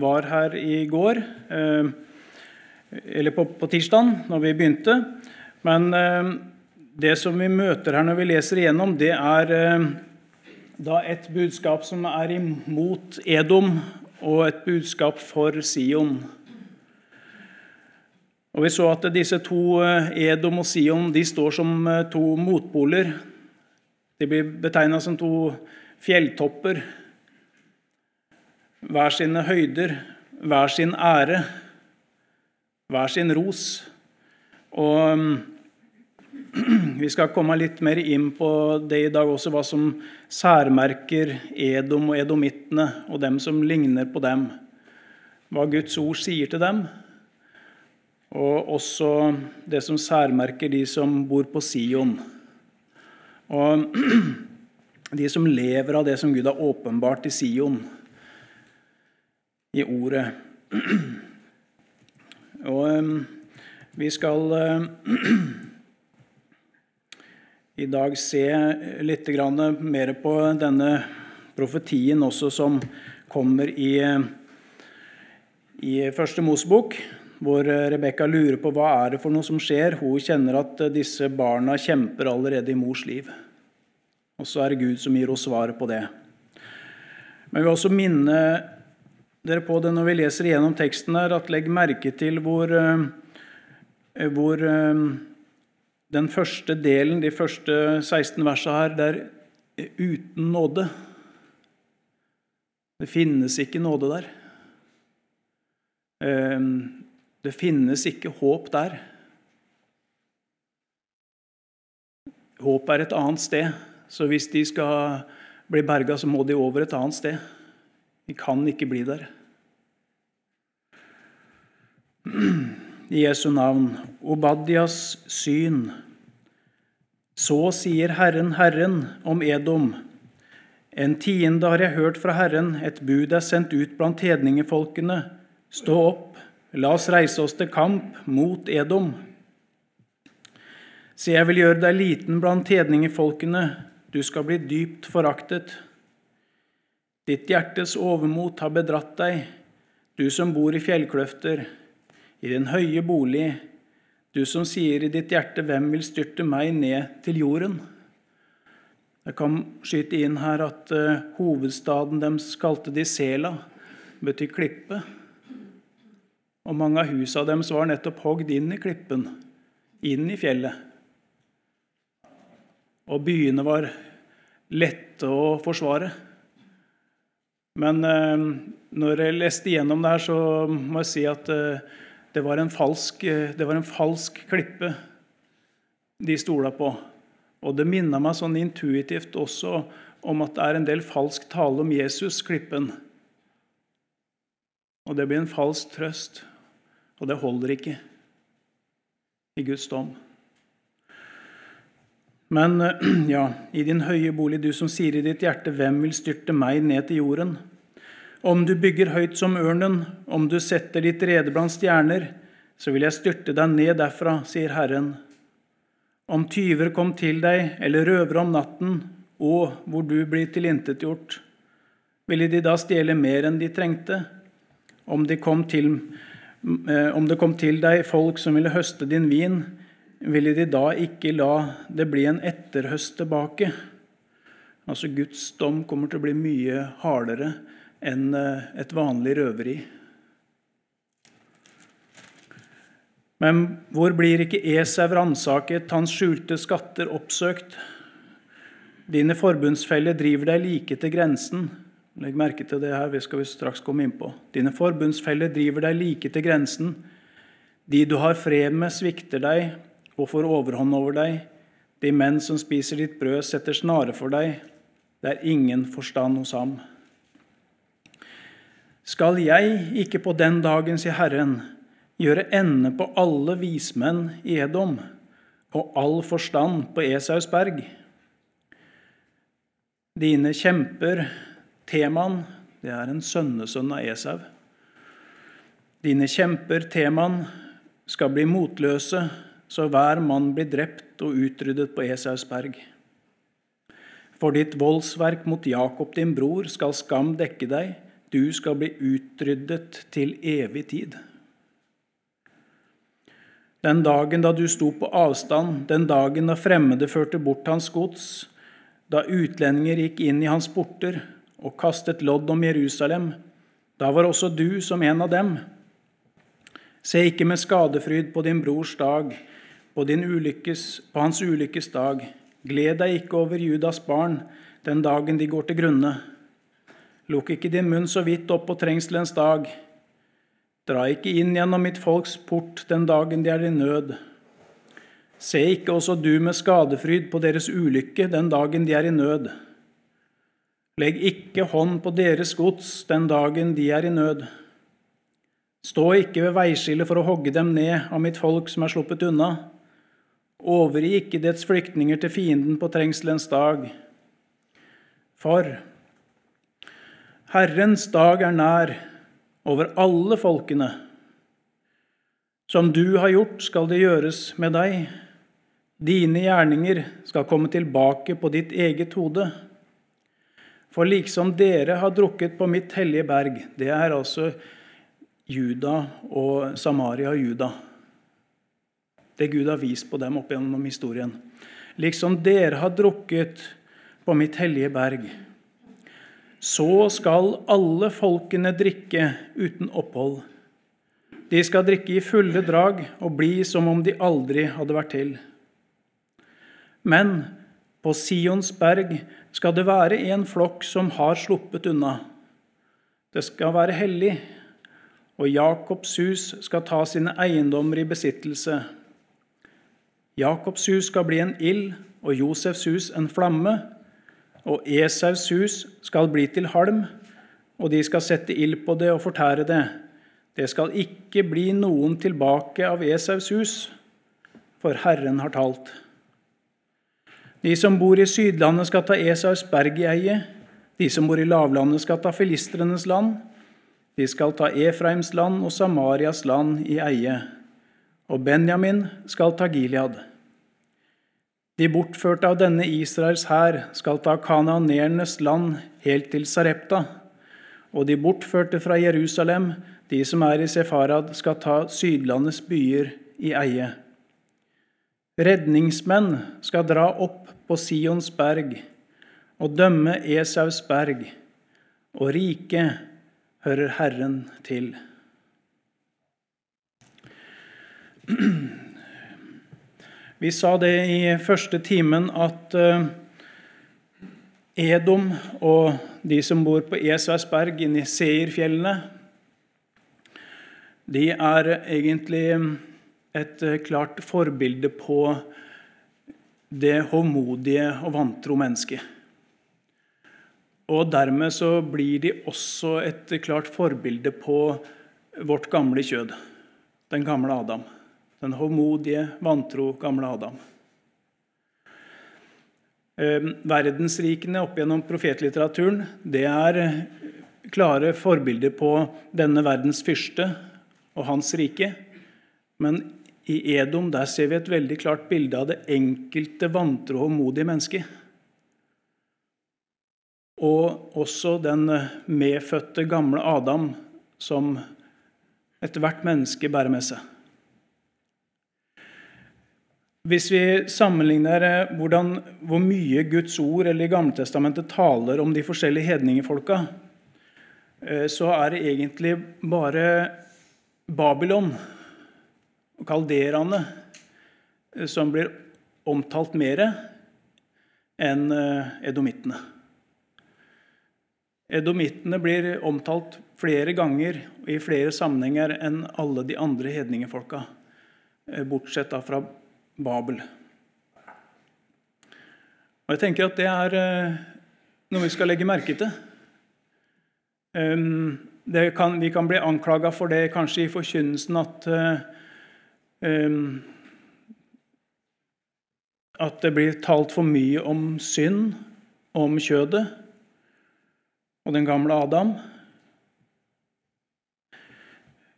var her i går, eh, eller på, på tirsdag, når vi begynte. Men eh, det som vi møter her når vi leser igjennom, det er da et budskap som er imot Edom, og et budskap for Sion. Og Vi så at disse to, Edom og Sion, de står som to motpoler. De blir betegna som to fjelltopper hver sine høyder, hver sin ære, hver sin ros. Og vi skal komme litt mer inn på det i dag også, hva som særmerker Edom og edomittene og dem som ligner på dem. Hva Guds ord sier til dem. Og også det som særmerker de som bor på Sion. Og de som lever av det som Gud har åpenbart i Sion i ordet. Og vi skal i dag se litt mer på denne profetien også som kommer i, i Første Mosebok, hvor Rebekka lurer på hva er det for noe som skjer. Hun kjenner at disse barna kjemper allerede i mors liv. Og så er det Gud som gir oss svaret på det. Men vi vil også minne dere på det når vi leser igjennom teksten her, at legg merke til hvor, eh, hvor eh, den første delen, de første 16 versene her, er uten nåde. Det finnes ikke nåde der. Eh, det finnes ikke håp der. Håp er et annet sted, så hvis de skal bli berga, så må de over et annet sted. De kan ikke bli der. I Jesu navn. Obadias syn. Så sier Herren, Herren, om Edom. En tiende har jeg hørt fra Herren, et bud er sendt ut blant hedningefolkene. Stå opp, la oss reise oss til kamp mot Edom. Se, jeg vil gjøre deg liten blant hedningefolkene, du skal bli dypt foraktet. Ditt hjertes overmot har bedratt deg, du som bor i fjellkløfter, i din høye bolig, du som sier i ditt hjerte 'Hvem vil styrte meg ned til jorden?' Jeg kan skyte inn her at uh, hovedstaden deres kalte de Sela, betyr klippe. Og mange av husene deres var nettopp hogd inn i klippen, inn i fjellet. Og byene var lette å forsvare. Men uh, når jeg leste igjennom det her, så må jeg si at eh, det, var falsk, eh, var en falsk, klippe de stola på. Og det minna meg sånn intuitivt også om at det er en del falsk tale om Jesus, klippen. Og det blir en falsk trøst, og det holder ikke i Guds dom. Men eh, ja, i din høye bolig, du som sier i ditt hjerte, hvem vil styrte meg ned til jorden? Om du bygger høyt som ørnen, om du setter ditt rede blant stjerner, så vil jeg styrte deg ned derfra, sier Herren. Om tyver kom til deg, eller røvere om natten, og hvor du blir tilintetgjort, ville de da stjele mer enn de trengte? Om, de til, eh, om det kom til deg folk som ville høste din vin, ville de da ikke la det bli en etterhøst tilbake? Altså Guds dom kommer til å bli mye hardere enn eh, et vanlig røveri. Men hvor blir ikke Esau ransaket, hans skjulte skatter oppsøkt? Dine forbundsfeller driver deg like til grensen. Legg merke til det her, vi skal vi straks komme inn på. Dine forbundsfeller driver deg like til grensen. De du har fred med, svikter deg og får overhånd over deg. De menn som spiser ditt brød, setter snare for deg. Det er ingen forstand hos ham. Skal jeg ikke på den dagen, sier Herren, gjøre ende på alle vismenn i Edom og all forstand på Esaus berg? Dine kjemper, Teman, det er en sønnesønn av Esau. Dine kjemper, Teman, skal bli motløse så hver mann blir drept og utryddet på Esaus berg. For ditt voldsverk mot Jakob din bror skal skam dekke deg, du skal bli utryddet til evig tid. Den dagen da du sto på avstand, den dagen da fremmede førte bort hans gods, da utlendinger gikk inn i hans porter og kastet lodd om Jerusalem, da var også du som en av dem. Se ikke med skadefryd på din brors dag, på, ulykkes, på hans ulykkes dag. Gled deg ikke over Judas barn den dagen de går til grunne. Lukk ikke din munn så vidt opp på trengselens dag. Dra ikke inn gjennom mitt folks port den dagen de er i nød. Se ikke også du med skadefryd på deres ulykke den dagen de er i nød. Legg ikke hånd på deres gods den dagen de er i nød. Stå ikke ved veiskillet for å hogge dem ned av mitt folk som er sluppet unna. Overgi ikke dets flyktninger til fienden på trengselens dag. For Herrens dag er nær over alle folkene. Som du har gjort, skal det gjøres med deg. Dine gjerninger skal komme tilbake på ditt eget hode. For liksom dere har drukket på mitt hellige berg Det er altså Juda og Samaria og Juda. Det Gud har vist på dem opp gjennom historien. Liksom dere har drukket på mitt hellige berg, så skal alle folkene drikke uten opphold. De skal drikke i fulle drag og bli som om de aldri hadde vært til. Men på Sions berg skal det være en flokk som har sluppet unna. Det skal være hellig, og Jakobs hus skal ta sine eiendommer i besittelse. Jakobs hus skal bli en ild, og Josefs hus en flamme, og Esaus hus skal bli til halm, og de skal sette ild på det og fortære det. Det skal ikke bli noen tilbake av Esaus hus, for Herren har talt. De som bor i Sydlandet, skal ta Esaus berg i eie. De som bor i lavlandet, skal ta filistrenes land. De skal ta Efraims land og Samarias land i eie. Og Benjamin skal ta Gilead. De bortførte av denne Israels hær skal ta kananernes land helt til Sarepta. Og de bortførte fra Jerusalem, de som er i Sefarad, skal ta Sydlandets byer i eie. Redningsmenn skal dra opp på Sions berg og dømme Esaus berg, og riket hører Herren til. Vi sa det i første timen at eh, Edom og de som bor på Esværsberg inne i Seirfjellene, de er egentlig et eh, klart forbilde på det hovmodige og vantro mennesket. Og dermed så blir de også et klart forbilde på vårt gamle kjød, den gamle Adam. Den hovmodige, vantro gamle Adam. Eh, verdensrikene opp gjennom profetlitteraturen det er klare forbilder på denne verdens fyrste og hans rike. Men i Edom der ser vi et veldig klart bilde av det enkelte vantro og modige mennesket. Og også den medfødte gamle Adam som ethvert menneske bærer med seg. Hvis vi sammenligner hvordan, hvor mye Guds ord eller i Gamletestamentet taler om de forskjellige hedningefolka, eh, så er det egentlig bare Babylon og kalderaene eh, som blir omtalt mer enn eh, edomittene. Edomittene blir omtalt flere ganger og i flere sammenhenger enn alle de andre hedningefolka, eh, bortsett fra Babel. Og jeg tenker at Det er noe vi skal legge merke til. Kan, vi kan bli anklaga for det kanskje i forkynnelsen at Ehm, at det blir talt for mye om synd, om kjødet og den gamle Adam.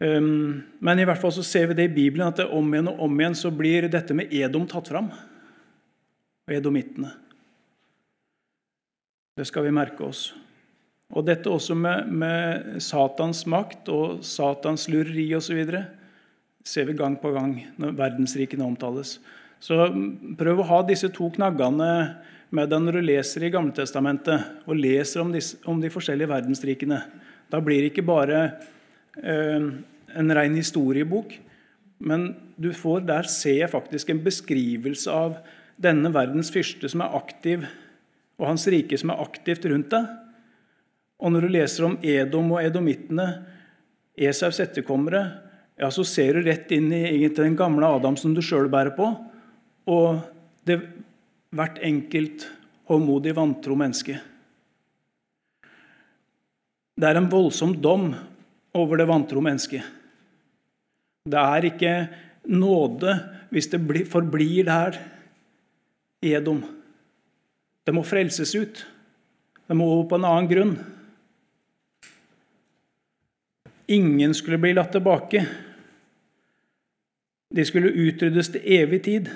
Ehm, men i hvert fall så ser vi det i Bibelen at det om igjen og om igjen så blir dette med Edom tatt fram. Og edomittene. Det skal vi merke oss. Og dette også med, med Satans makt og Satans lureri osv. ser vi gang på gang når verdensrikene omtales. Så prøv å ha disse to knaggene med deg når du leser i Gamletestamentet og leser om, disse, om de forskjellige verdensrikene. Da blir det ikke bare en ren historiebok, men du får der se faktisk en beskrivelse av denne verdens fyrste som er aktiv, og hans rike som er aktivt rundt deg. Og når du leser om Edom og edomittene, Esaus etterkommere, ja, så ser du rett inn i egentlig den gamle Adam som du sjøl bærer på, og det hvert enkelt håndmodig, vantro menneske. Det er en voldsom dom over det vantro mennesket. Det er ikke nåde hvis det forblir der Edom. Det må frelses ut. Det må over på en annen grunn. Ingen skulle bli latt tilbake. De skulle utryddes til evig tid.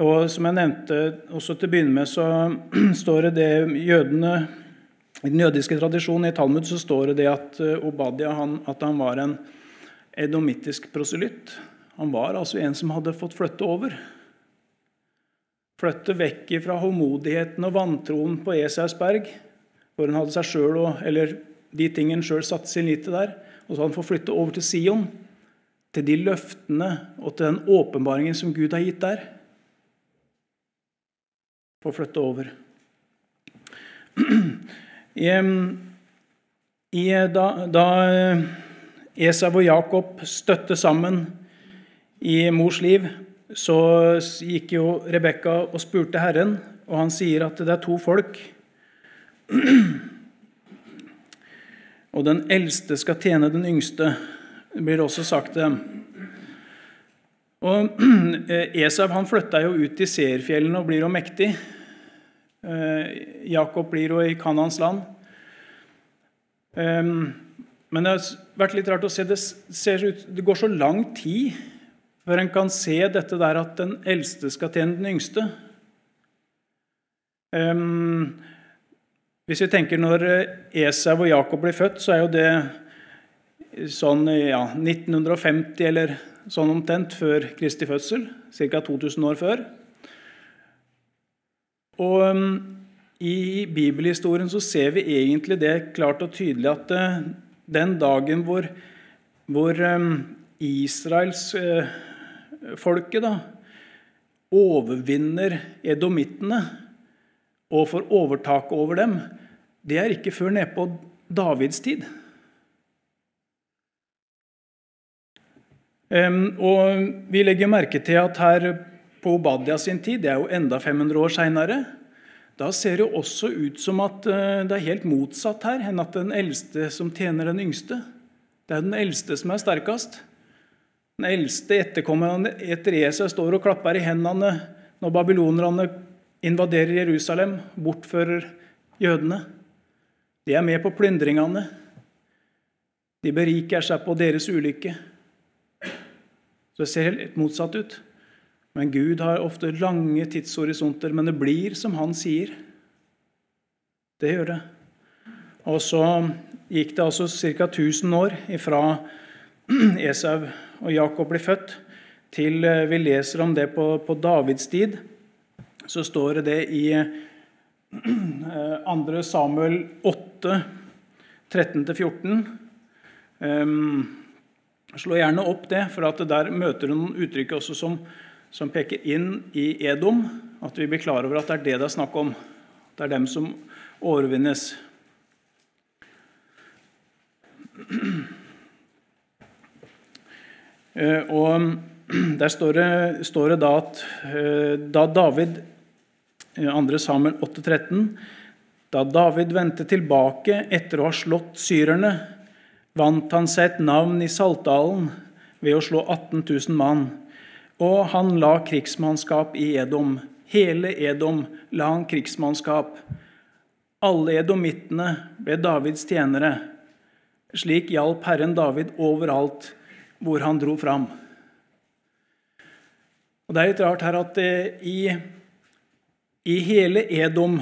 Og som jeg nevnte også til å begynne med, så står det det jødene I den jødiske tradisjonen i Talmud så står det at eh, Obadia han, at han var en edomittisk proselytt. Han var altså en som hadde fått flytte over. Flytte vekk fra håmodigheten og vantroen på Esausberg, hvor han hadde seg selv, eller de tingene sjøl satte sin lit til der. Og så han fått flytte over til Sion, til de løftene og til den åpenbaringen som Gud har gitt der. Få flytte over. I, i, da, da Esau og Jakob støtte sammen i mors liv, så gikk jo Rebekka og spurte Herren, og han sier at det er to folk. Og den eldste skal tjene den yngste, det blir også sagt det. Og Esau han flytta jo ut i seerfjellene og blir jo mektig. Eh, Jakob blir jo i Kanans land. Men det har vært litt rart å se det, ut, det går så lang tid før en kan se dette der at den eldste skal tjene den yngste. Hvis vi tenker når Esau og Jakob blir født, så er jo det sånn ja, 1950 eller sånn omtrent før Kristi fødsel. Ca. 2000 år før. Og um, I bibelhistorien så ser vi egentlig det klart og tydelig at uh, den dagen hvor, hvor um, Israels uh, da, overvinner edomittene og får overtaket over dem, det er ikke før nedpå Davids tid. Um, og Vi legger merke til at her på Obadia sin tid, det er jo enda 500 år seinere, da ser det jo også ut som at uh, det er helt motsatt her enn at den eldste som tjener den yngste. Det er den eldste som er sterkest. Den eldste etterkommeren etter Esau står og klapper i hendene når babylonerne invaderer Jerusalem, bortfører jødene. De er med på plyndringene. De beriker seg på deres ulykke. Så det ser helt motsatt ut. Men Gud har ofte lange tidshorisonter, men det blir som han sier. Det gjør det. Og så gikk det altså ca. 1000 år ifra Esau og Jakob blir født, til eh, vi leser om det på, på Davids tid, så står det i 2. Eh, Samuel 8, 13-14. Um, slå gjerne opp det, for der møter du noen uttrykk også som, som, peker inn i Edom. At vi blir klar over at det er det det er snakk om. Det er dem som overvinnes. Eh, og Der står det, står det da at eh, da David 2. Samuel 8,13 Da David vendte tilbake etter å ha slått syrerne, vant han seg et navn i Saltdalen ved å slå 18 000 mann. Og han la krigsmannskap i Edom. Hele Edom la han krigsmannskap. Alle edomittene ble Davids tjenere. Slik hjalp Herren David overalt hvor han dro fram. Og Det er litt rart her at i, i hele Edom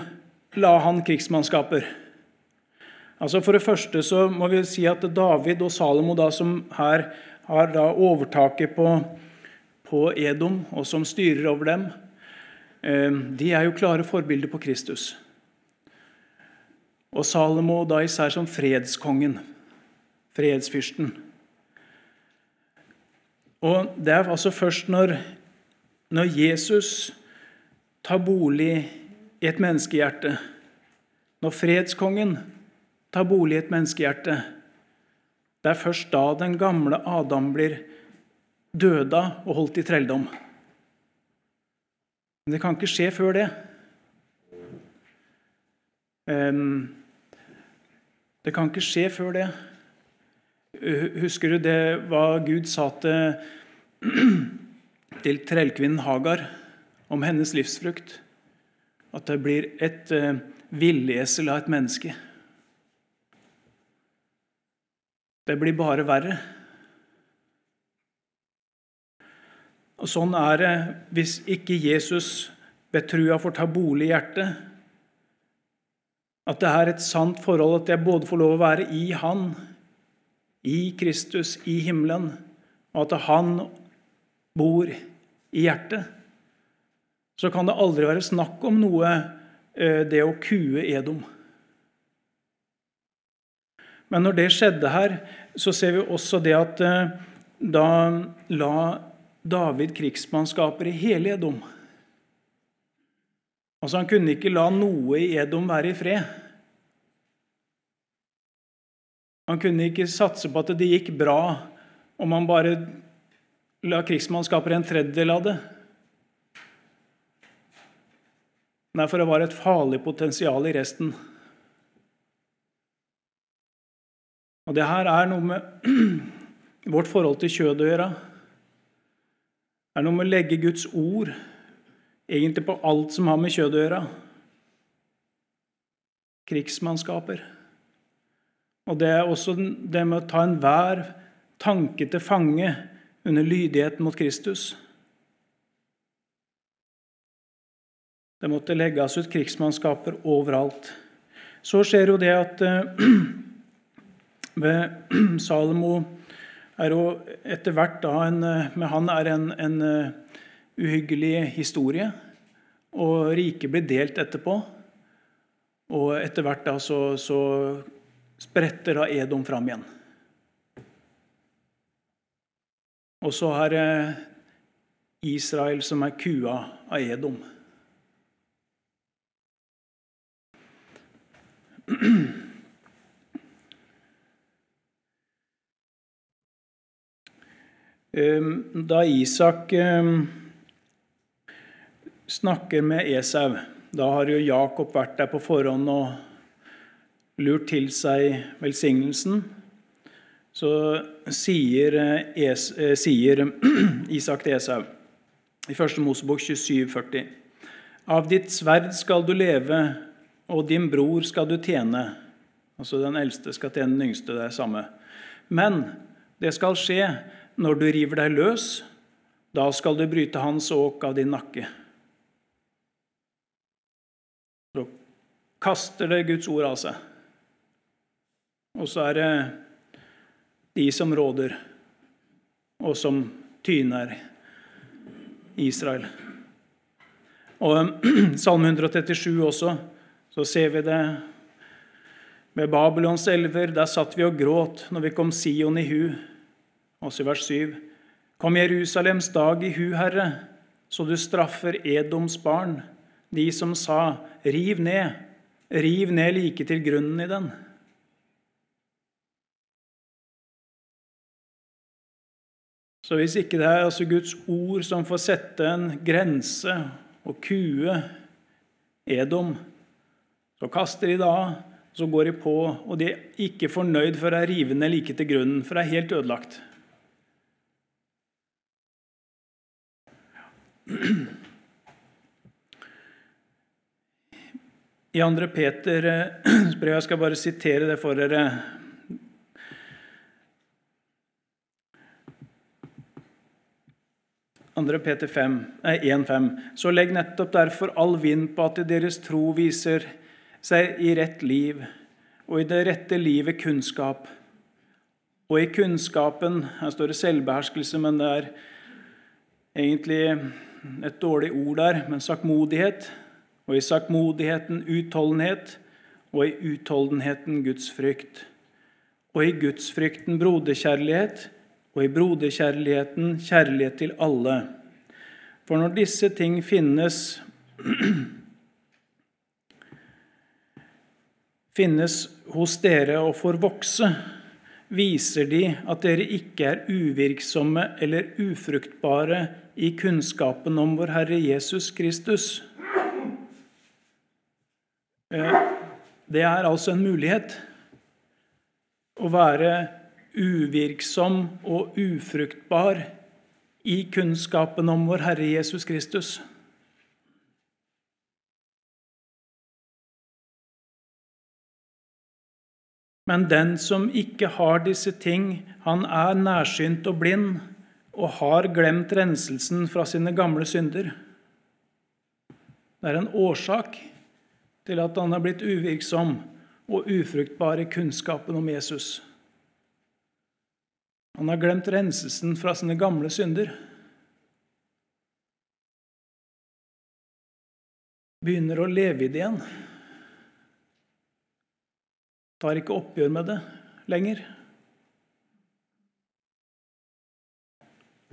la han krigsmannskaper? Altså For det første så må vi si at David og Salomo, da, som her har da overtaket på, på Edom, og som styrer over dem, eh, de er jo klare forbilder på Kristus. Og Salomo da især som fredskongen, fredsfyrsten. Og Det er altså først når, når Jesus tar bolig i et menneskehjerte, når fredskongen tar bolig i et menneskehjerte, det er først da den gamle Adam blir døda og holdt i trelldom. Men det kan ikke skje før det. Det kan ikke skje før det. Husker du det hva Gud sa til, til trellkvinnen Hagar om hennes livsfrukt? At det blir et uh, villesel av et menneske. Det blir bare verre. Og Sånn er det hvis ikke Jesus ved trua får ta bolig i hjertet. At det er et sant forhold, at jeg både får lov å være i Han, i Kristus, i himmelen, og at Han bor i hjertet. Så kan det aldri være snakk om noe, eh, det å kue Edom. Men når det skjedde her, så ser vi også det at eh, da la David krigsmannskaper i hele Edom. Altså Han kunne ikke la noe i Edom være i fred. Han kunne ikke satse på at det gikk bra om han bare la krigsmannskaper en tredjedel av det. Nei, for det var et farlig potensial i resten. Og det her er noe med vårt forhold til kjødet å gjøre. Er noe med å legge Guds ord egentlig på alt som har med kjødet å gjøre. Krigsmannskaper. Og det er også det med å ta enhver tanke til fange under lydigheten mot Kristus. Det måtte legges ut krigsmannskaper overalt. Så skjer jo det at eh, ved Salomo er jo etter hvert da en, med han er en, en uh, uhyggelig historie. Og riket blir delt etterpå. Og etter hvert da så, så spretter da Edom fram igjen. Og så er det Israel som er kua av Edom. da Isak ehm, snakker med Esau, da har jo Jakob vært der på forhånd og lurt til seg velsignelsen. Så sier, eh, es, eh, sier Isak til Esau i 1. Mosebok 27, 40. Av ditt sverd skal du leve, og din bror skal du tjene. Altså Den eldste skal tjene den yngste. Det er samme. Men det skal skje når du river deg løs, da skal du bryte hans åk av din nakke. Så kaster det Guds ord av seg. Og så er det de som råder, og som tyner Israel. Og Salme 137 også, så ser vi det med Babylons elver. Der satt vi og gråt når vi kom Sion i hu. Også i vers 7. Kom Jerusalems dag i hu, Herre, så du straffer Edoms barn, de som sa, riv ned, riv ned like til grunnen i den. Så hvis ikke det er altså Guds ord som får sette en grense og kue Edom, så kaster de av, så går de på, og de er ikke fornøyd for å rive ned like til grunnen, for det er helt ødelagt. I 2. Peter eh, brev Jeg skal bare sitere det for dere. Andre Peter 1,5. Så legg nettopp derfor all vind på at deres tro viser seg i rett liv, og i det rette livet kunnskap. Og i kunnskapen Her står det selvbeherskelse, men det er egentlig et dårlig ord der, men sakmodighet. Og i sakmodigheten utholdenhet, og i utholdenheten Guds frykt. Og i gudsfrykten broderkjærlighet, og i broderkjærligheten kjærlighet til alle. For når disse ting finnes finnes hos dere og får vokse, viser de at dere ikke er uvirksomme eller ufruktbare i kunnskapen om vår Herre Jesus Kristus. Det er altså en mulighet å være uvirksom og ufruktbar i kunnskapen om vår Herre Jesus Kristus. Men den som ikke har disse ting, han er nærsynt og blind og har glemt renselsen fra sine gamle synder. Det er en årsak til at han er blitt uvirksom og ufruktbar i kunnskapen om Jesus. Han har glemt renselsen fra sine gamle synder. Begynner å leve i det igjen tar ikke oppgjør med det lenger.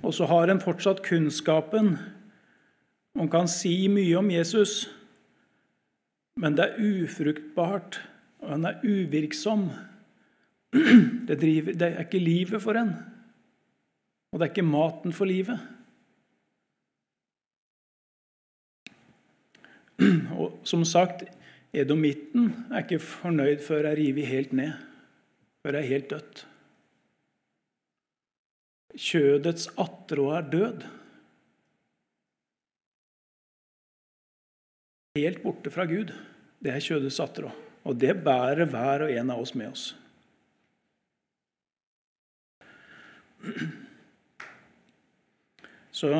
Og så har en fortsatt kunnskapen og kan si mye om Jesus, men det er ufruktbart, og han er uvirksom. Det, driver, det er ikke livet for en, og det er ikke maten for livet. Og som sagt, Edomitten er ikke fornøyd før jeg river helt ned, før jeg er helt dødt. Kjødets attrå er død. Helt borte fra Gud. Det er kjødets attrå. Og det bærer hver og en av oss med oss. Så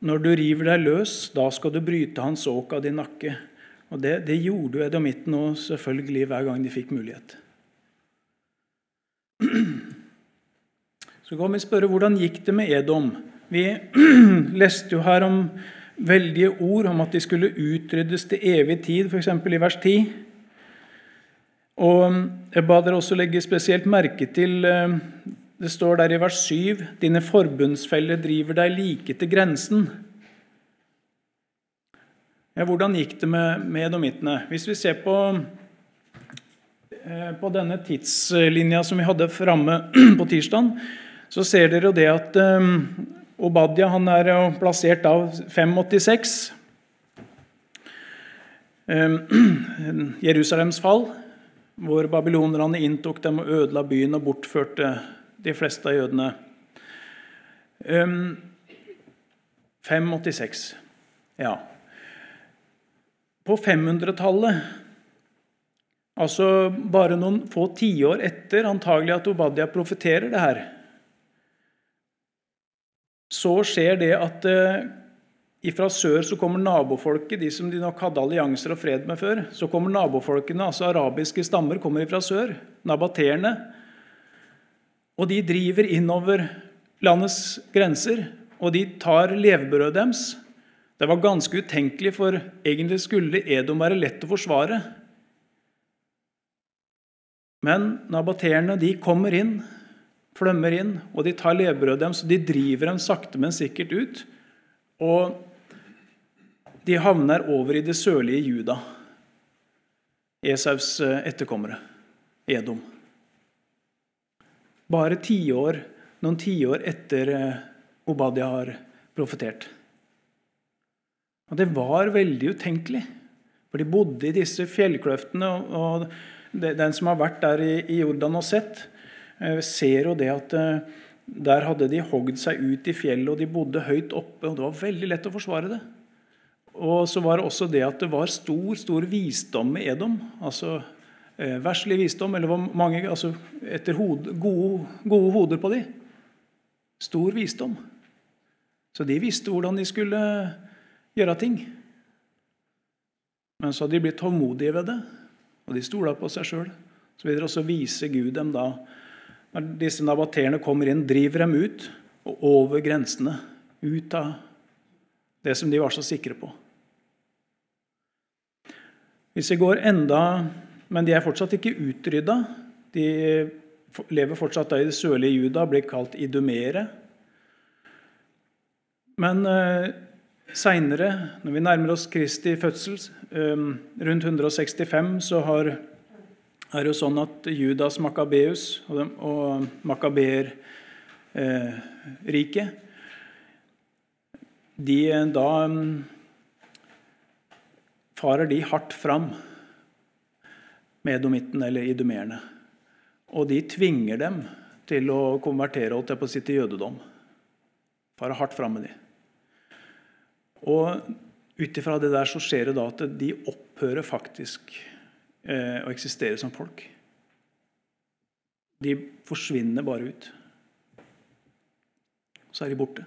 når du river deg løs, da skal du bryte hans åk av din nakke. Og det, det gjorde jo edomitten òg, selvfølgelig, hver gang de fikk mulighet. Så kan vi spørre hvordan gikk det med Edom. Vi leste jo her om veldige ord om at de skulle utryddes til evig tid, f.eks. i vers 10. Og Jeg ba dere også legge spesielt merke til eh, Det står der i vers 7.: Dine forbundsfeller driver deg like til grensen. Ja, hvordan gikk det med, med edomittene? Hvis vi ser på, eh, på denne tidslinja som vi hadde framme på tirsdag, så ser dere jo det at um, Obadia han er plassert av 586. Um, Jerusalems fall, hvor babylonerne inntok dem og ødela byen og bortførte de fleste av jødene. Um, 586. Ja. På 500-tallet, altså bare noen få tiår etter antagelig at Obadia profeterer det her, så skjer det at eh, fra sør så kommer nabofolket, de som de nok hadde allianser og fred med før. Så kommer nabofolkene, altså arabiske stammer, kommer fra sør. Nabateerne. Og de driver innover landets grenser, og de tar levebrødet deres. Det var ganske utenkelig, for egentlig skulle Edom være lett å forsvare. Men nabateerne de kommer inn, flømmer inn, og de tar levebrødet deres. De driver dem sakte, men sikkert ut. Og de havner over i det sørlige Juda. Esaus eh, etterkommere, Edom. Bare tiår, noen tiår etter eh, Obadia har profetert. Og det var veldig utenkelig. For de bodde i disse fjellkløftene. og Den som har vært der i Jordan og sett, ser jo det at eh, der hadde de hogd seg ut i fjellet, og de bodde høyt oppe. og Det var veldig lett å forsvare det. Og så var det også det at det var stor stor visdom med Edom. altså eh, Verslig visdom, eller var mange, altså etter hode, gode, gode hoder på de. Stor visdom. Så de visste hvordan de skulle gjøre ting. Men så hadde de blitt tålmodige ved det, Og de stola på seg sjøl. videre også viser Gud dem da Når disse nabateerne kommer inn, driver dem ut og over grensene. Ut av det som de var så sikre på. Hvis vi går enda Men de er fortsatt ikke utrydda. De lever fortsatt i det sørlige Juda, blir kalt idumere. Men eh, seinere, når vi nærmer oss Kristi fødsel, eh, rundt 165, så har, er jo sånn at Judas Makabeus og, og Makaber-riket eh, de, Da farer de hardt fram med edomitten eller idumerene. Og de tvinger dem til å konvertere holdt jeg på å si, til jødedom. Farer hardt fram med dem. Og ut ifra det der så skjer det da at de opphører faktisk eh, å eksistere som folk. De forsvinner bare ut. Så er de borte.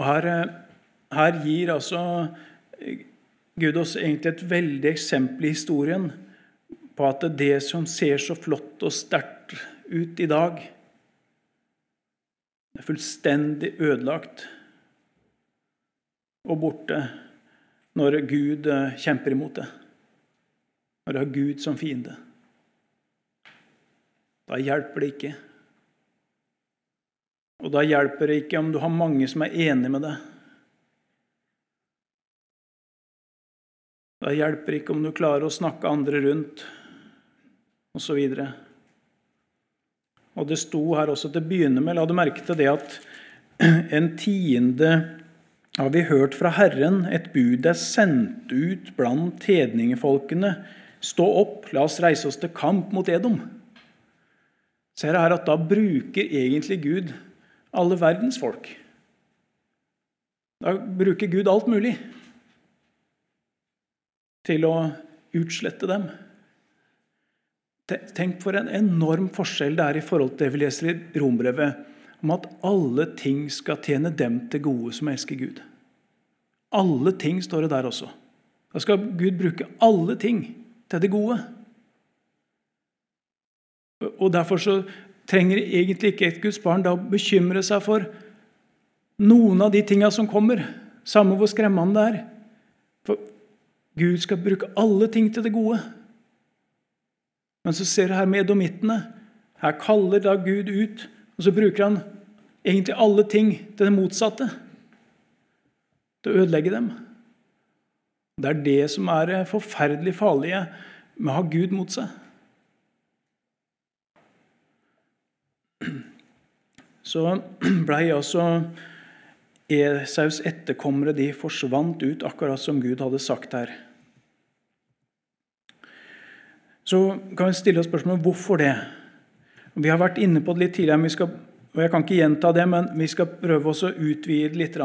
Og her, eh, her gir altså eh, Gud oss egentlig et veldig eksempel i historien på at det som ser så flott og sterkt ut i dag, er fullstendig ødelagt og borte når Gud eh, kjemper imot det. Når det har Gud som fiende. Da hjelper det ikke. Og da hjelper det ikke om du har mange som er enig med deg. Da hjelper det ikke om du klarer å snakke andre rundt, osv. Og det sto her også til å begynne med, la du merke til det at en tiende har vi hørt fra Herren, et bud er sendt ut blant hedningefolkene. Stå opp, la oss reise oss til kamp mot Edom. Ser her at Da bruker egentlig Gud alle verdens folk. Da bruker Gud alt mulig til å utslette dem. Tenk for en enorm forskjell det er i forhold til det vi leser i Rombrevet, om at alle ting skal tjene dem til gode som elsker Gud. Alle ting står det der også. Da skal Gud bruke alle ting til det gode. Og Derfor så trenger egentlig ikke et Guds barn da bekymre seg for noen av de tinga som kommer, samme hvor skremmende det er. For Gud skal bruke alle ting til det gode. Men så ser du her med edomittene. Her kaller da Gud ut, og så bruker han egentlig alle ting til det motsatte. Til å ødelegge dem. Det er det som er det forferdelig farlige med å ha Gud mot seg. Så blei altså Esaus etterkommere de forsvant ut, akkurat som Gud hadde sagt her. Så kan vi stille oss spørsmålet hvorfor det. Vi har vært inne på det litt tidligere, skal, og jeg kan ikke gjenta det, men vi skal prøve oss å utvide litt.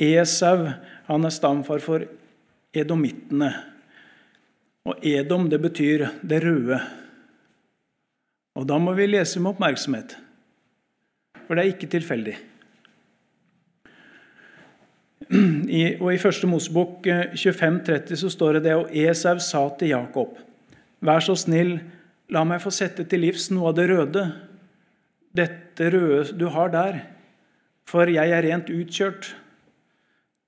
Esau han er stamfar for edomittene. Og Edom det betyr det røde. Og Da må vi lese med oppmerksomhet, for det er ikke tilfeldig. I, og I første Mosebok 25,30 eh, så står det det, og Esau sa til Jakob.: Vær så snill, la meg få sette til livs noe av det røde, dette røde du har der, for jeg er rent utkjørt.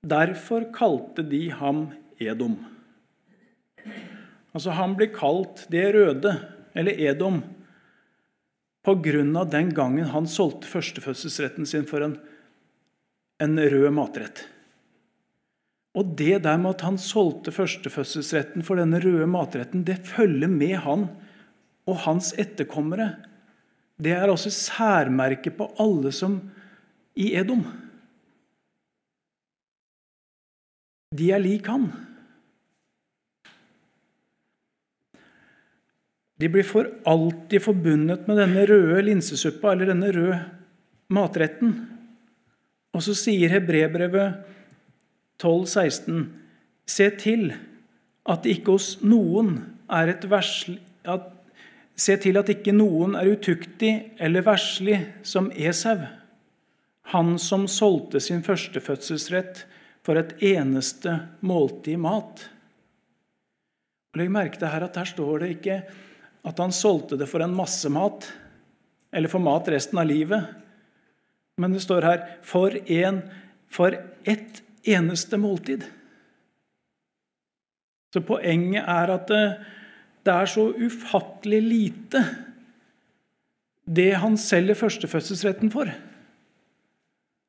Derfor kalte de ham Edom. Altså Han blir kalt det røde, eller Edom, av den gangen han solgte førstefødselsretten sin for en, en rød matrett. Og det der med at han solgte førstefødselsretten for denne røde matretten, det følger med han og hans etterkommere. Det er også særmerket på alle som i Edom. De er lik han. De blir for alltid forbundet med denne røde linsesuppa eller denne røde matretten. Og så sier hebrebrevet 12,16.: Se til at ikke hos noen er et versl, at, Se til at ikke noen er utuktig eller verslig som Esau, han som solgte sin førstefødselsrett for et eneste måltid mat. Og Legg merke til her at her står det ikke at han solgte det for en masse mat, eller for mat resten av livet. Men det står her for, en, for ett eneste måltid. Så poenget er at det, er så ufattelig lite det han selger førstefødselsretten for.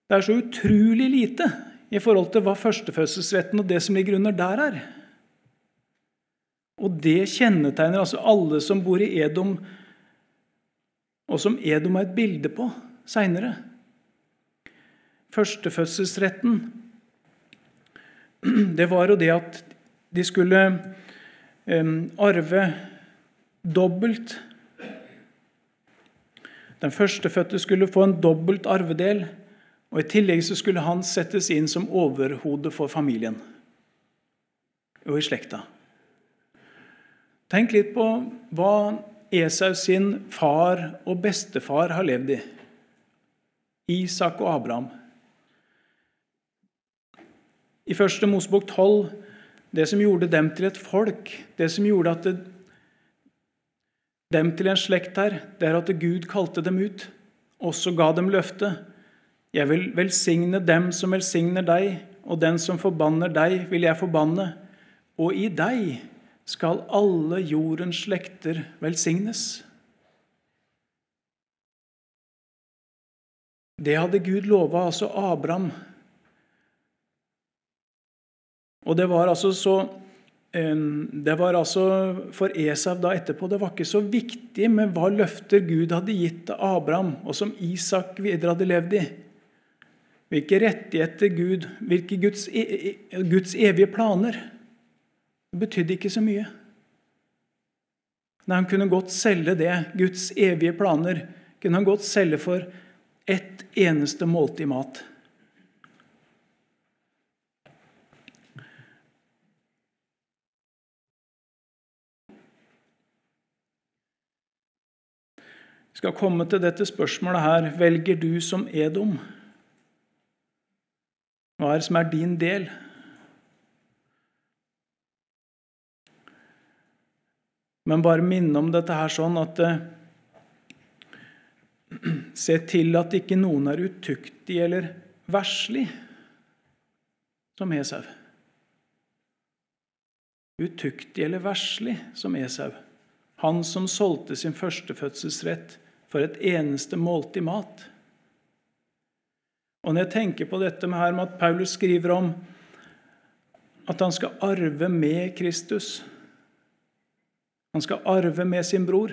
Det er så utrolig lite i forhold til hva førstefødselsretten og det som ligger under der, er. Og det kjennetegner altså alle som bor i Edom, og som Edom er et bilde på seinere. Førstefødselsretten, det var jo det at de skulle arve dobbelt. Den førstefødte skulle få en dobbelt arvedel, og i tillegg så skulle han settes inn som overhode for familien og i slekta. Tenk litt på hva Esau sin far og bestefar har levd i. Isak og Abraham. I første Mosebok 12 det som gjorde dem til et folk, det som gjorde at det, dem til en slekt her, det er at Gud kalte dem ut, og så ga dem løftet. Jeg vil velsigne dem som velsigner deg, og den som forbanner deg, vil jeg forbanne. Og i deg skal alle jordens slekter velsignes. Det hadde Gud lova altså Abraham. Og det var altså så det var altså For Esau da etterpå det var ikke så viktig med hva løfter Gud hadde gitt til Abraham, og som Isak videre hadde levd i. Hvilke rettigheter Gud Hvilke Guds, e, e, Guds evige planer. Det betydde ikke så mye. Nei, Han kunne godt selge det, Guds evige planer, kunne han godt selge for ett eneste måltid mat. Vi skal komme til dette spørsmålet her. Velger du som Edom? Hva er det som er din del? Men bare minne om dette her sånn at eh, Se til at ikke noen er utuktig eller verslig, som Esau. Utuktig eller verslig, som Esau. Han som solgte sin førstefødselsrett for et eneste måltid mat. Og Når jeg tenker på dette med, her med at Paulus skriver om at han skal arve med Kristus han skal arve med sin bror.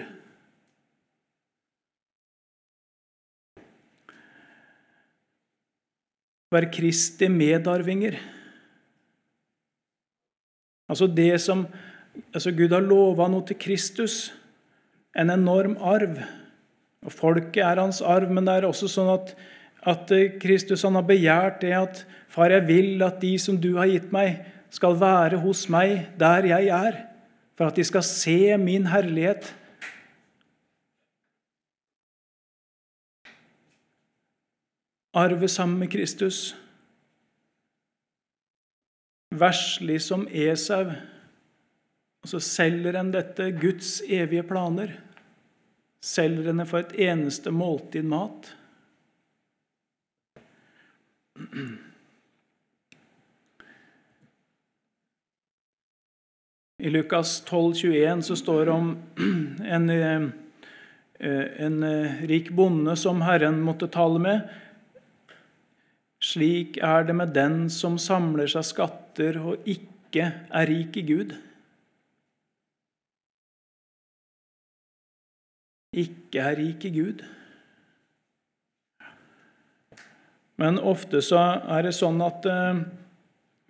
Være Kristi medarvinger. Altså det som altså Gud har lova noe til Kristus, en enorm arv. Og Folket er hans arv, men det er også sånn at, at Kristus han har begjært det at Far, jeg vil at de som du har gitt meg, skal være hos meg der jeg er for at de skal se min herlighet. Arve sammen med Kristus. Verslig som Esau. Og så selger en dette Guds evige planer. Selger henne for et eneste måltid mat. I Lukas 12, 21 så står det om en, eh, en eh, rik bonde som Herren måtte tale med. Slik er det med den som samler seg skatter og ikke er rik i Gud. Ikke er rik i Gud. Men ofte så er det sånn at eh,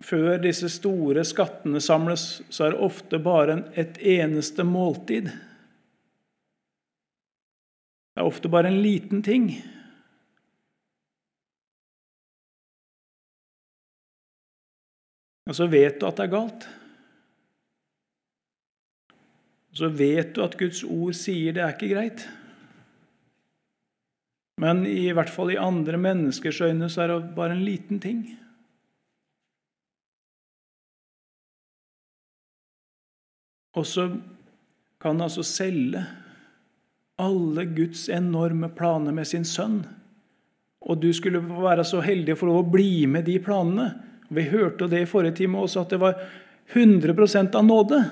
før disse store skattene samles, så er det ofte bare et eneste måltid. Det er ofte bare en liten ting. Og så vet du at det er galt så vet du at Guds ord sier det er ikke greit. Men i hvert fall i andre menneskers øyne så er det bare en liten ting. Og så kan han altså selge alle Guds enorme planer med sin sønn. Og du skulle være så heldig å få lov å bli med de planene. Vi hørte det i forrige time også, at det var 100 av nåde.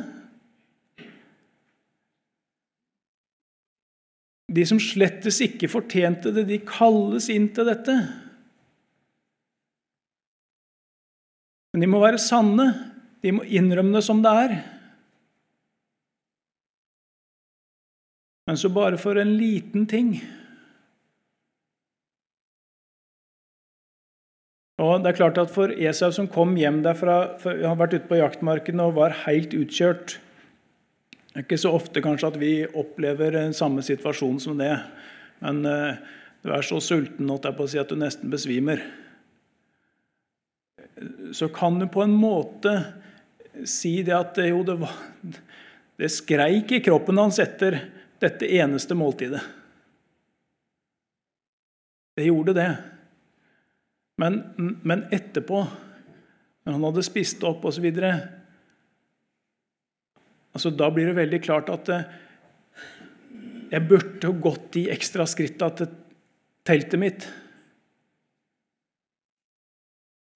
De som slettes ikke fortjente det, de kalles inn til dette. Men de må være sanne. De må innrømme det som det er. Men så bare for en liten ting. Og det er klart at For Esau som kom hjem derfra, han har vært ute på jaktmarken og var helt utkjørt Det er ikke så ofte kanskje at vi opplever samme situasjon som det. Men eh, du er så sulten si, at du nesten besvimer så kan du på en måte si det at jo, det, var, det skreik i kroppen hans etter dette eneste måltidet. Det gjorde det. Men, men etterpå, når han hadde spist opp osv. Altså, da blir det veldig klart at eh, jeg burde gått de ekstra skritta til teltet mitt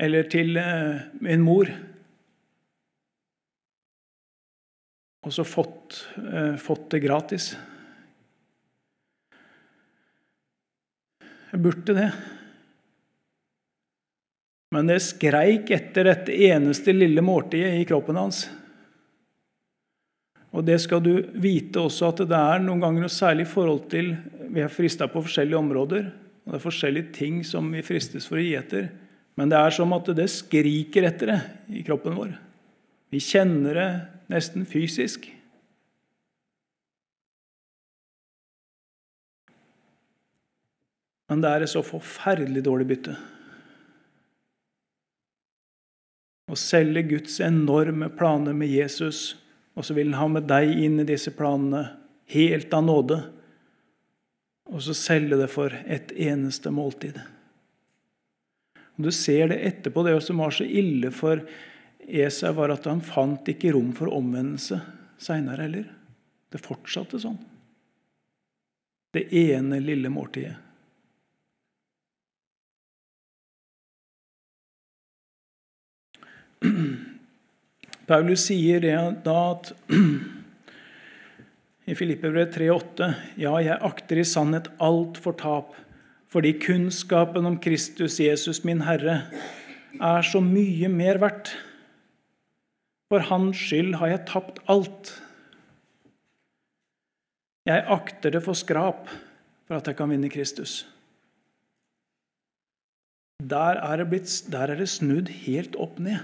eller til eh, min mor. Og så fått, eh, fått det gratis. Jeg burde det. Men det skreik etter dette eneste lille måltidet i kroppen hans. Og det skal du vite også at det er noen ganger noe særlig i forhold til Vi er frista på forskjellige områder. og Det er forskjellige ting som vi fristes for å gi etter. Men det er som at det skriker etter det i kroppen vår. Vi kjenner det nesten fysisk. Men det er et så forferdelig dårlig bytte. Å selge Guds enorme planer med Jesus, og så vil han ha med deg inn i disse planene helt av nåde, og så selge det for et eneste måltid. Du ser det etterpå. Det som var så ille for Esau, var at han fant ikke rom for omvendelse seinere heller. Det fortsatte sånn. Det ene lille måltidet. Paulus sier det da at i Filippebrev 3,8.: Ja, jeg akter i sannhet alt for tap fordi kunnskapen om Kristus Jesus, min Herre, er så mye mer verdt. For Hans skyld har jeg tapt alt. Jeg akter det for skrap for at jeg kan vinne Kristus. Der er det, blitt, der er det snudd helt opp ned.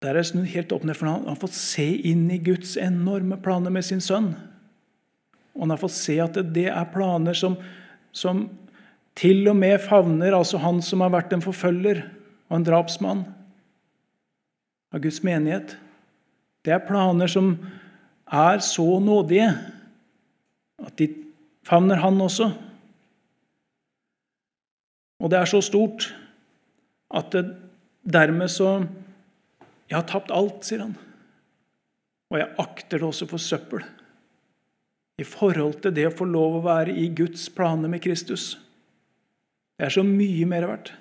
Der er snudd helt opp ned, for Han har fått se inn i Guds enorme planer med sin sønn. Og han har fått se at det er planer som, som til og med favner altså han som har vært en forfølger og en drapsmann av Guds menighet. Det er planer som er så nådige at de favner han også. Og det er så stort at det dermed så Jeg har tapt alt, sier han. Og jeg akter det også for søppel i forhold til det å få lov å være i Guds planer med Kristus. Det er så mye mer verdt.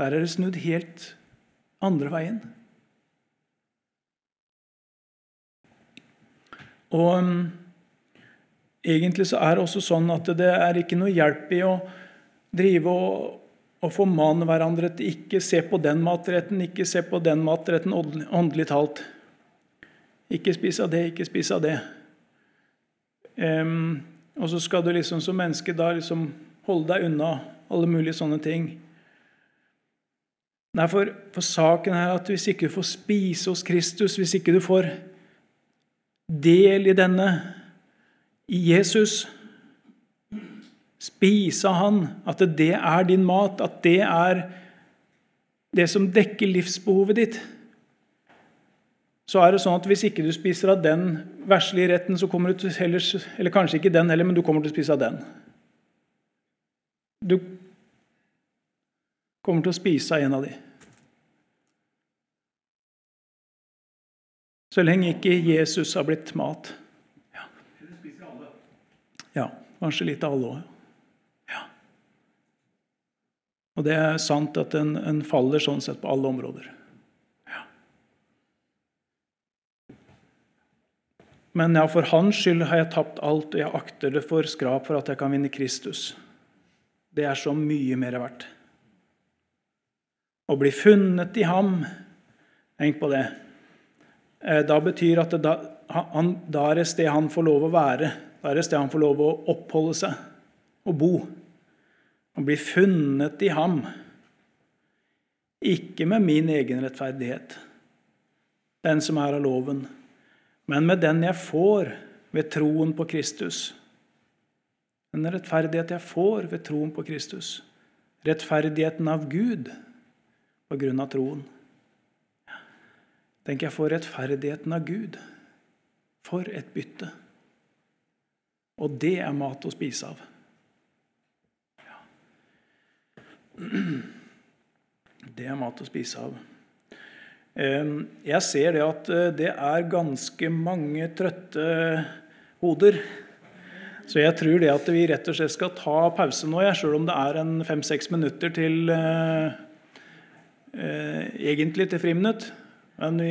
Der er det snudd helt andre veien. Og um, Egentlig så er det også sånn at det er ikke noe hjelp i å drive og, og formane hverandre til ikke se på den matretten, ikke se på den matretten åndelig talt. Ikke spis av det, ikke spis av det. Um, og så skal du liksom som menneske da liksom holde deg unna alle mulige sånne ting. Nei, for, for saken er at hvis ikke du får spise hos Kristus, hvis ikke du får del i denne, i Jesus Spise av Han, at det er din mat, at det er det som dekker livsbehovet ditt så er det sånn at hvis ikke du spiser av den verslige retten, så kommer du til heller, eller kanskje ikke den heller, men du kommer til å spise av den. Du kommer til å spise av en av de. Så lenge ikke Jesus har blitt mat. Ja, kanskje litt av alle òg. Ja. Og det er sant at en, en faller sånn sett på alle områder. Men ja, for hans skyld har jeg tapt alt, og jeg akter det for skrap for at jeg kan vinne Kristus. Det er så mye mer verdt. Å bli funnet i ham Tenk på det. Eh, da betyr at det da, han, da er det sted han får lov å være. Da er det sted han får lov å oppholde seg og bo. Å bli funnet i ham. Ikke med min egen rettferdighet, den som er av loven, men med den jeg får ved troen på Kristus. Den rettferdighet jeg får ved troen på Kristus. Rettferdigheten av Gud på grunn av troen. Tenk, jeg får rettferdigheten av Gud. For et bytte. Og det er mat å spise av. Ja. Det er mat å spise av. Jeg ser det at eh, det er ganske mange trøtte hoder. Så jeg tror det at vi rett og slett skal ta pause nå, selv om det er en fem-seks minutter til eh, eh, egentlig til friminutt.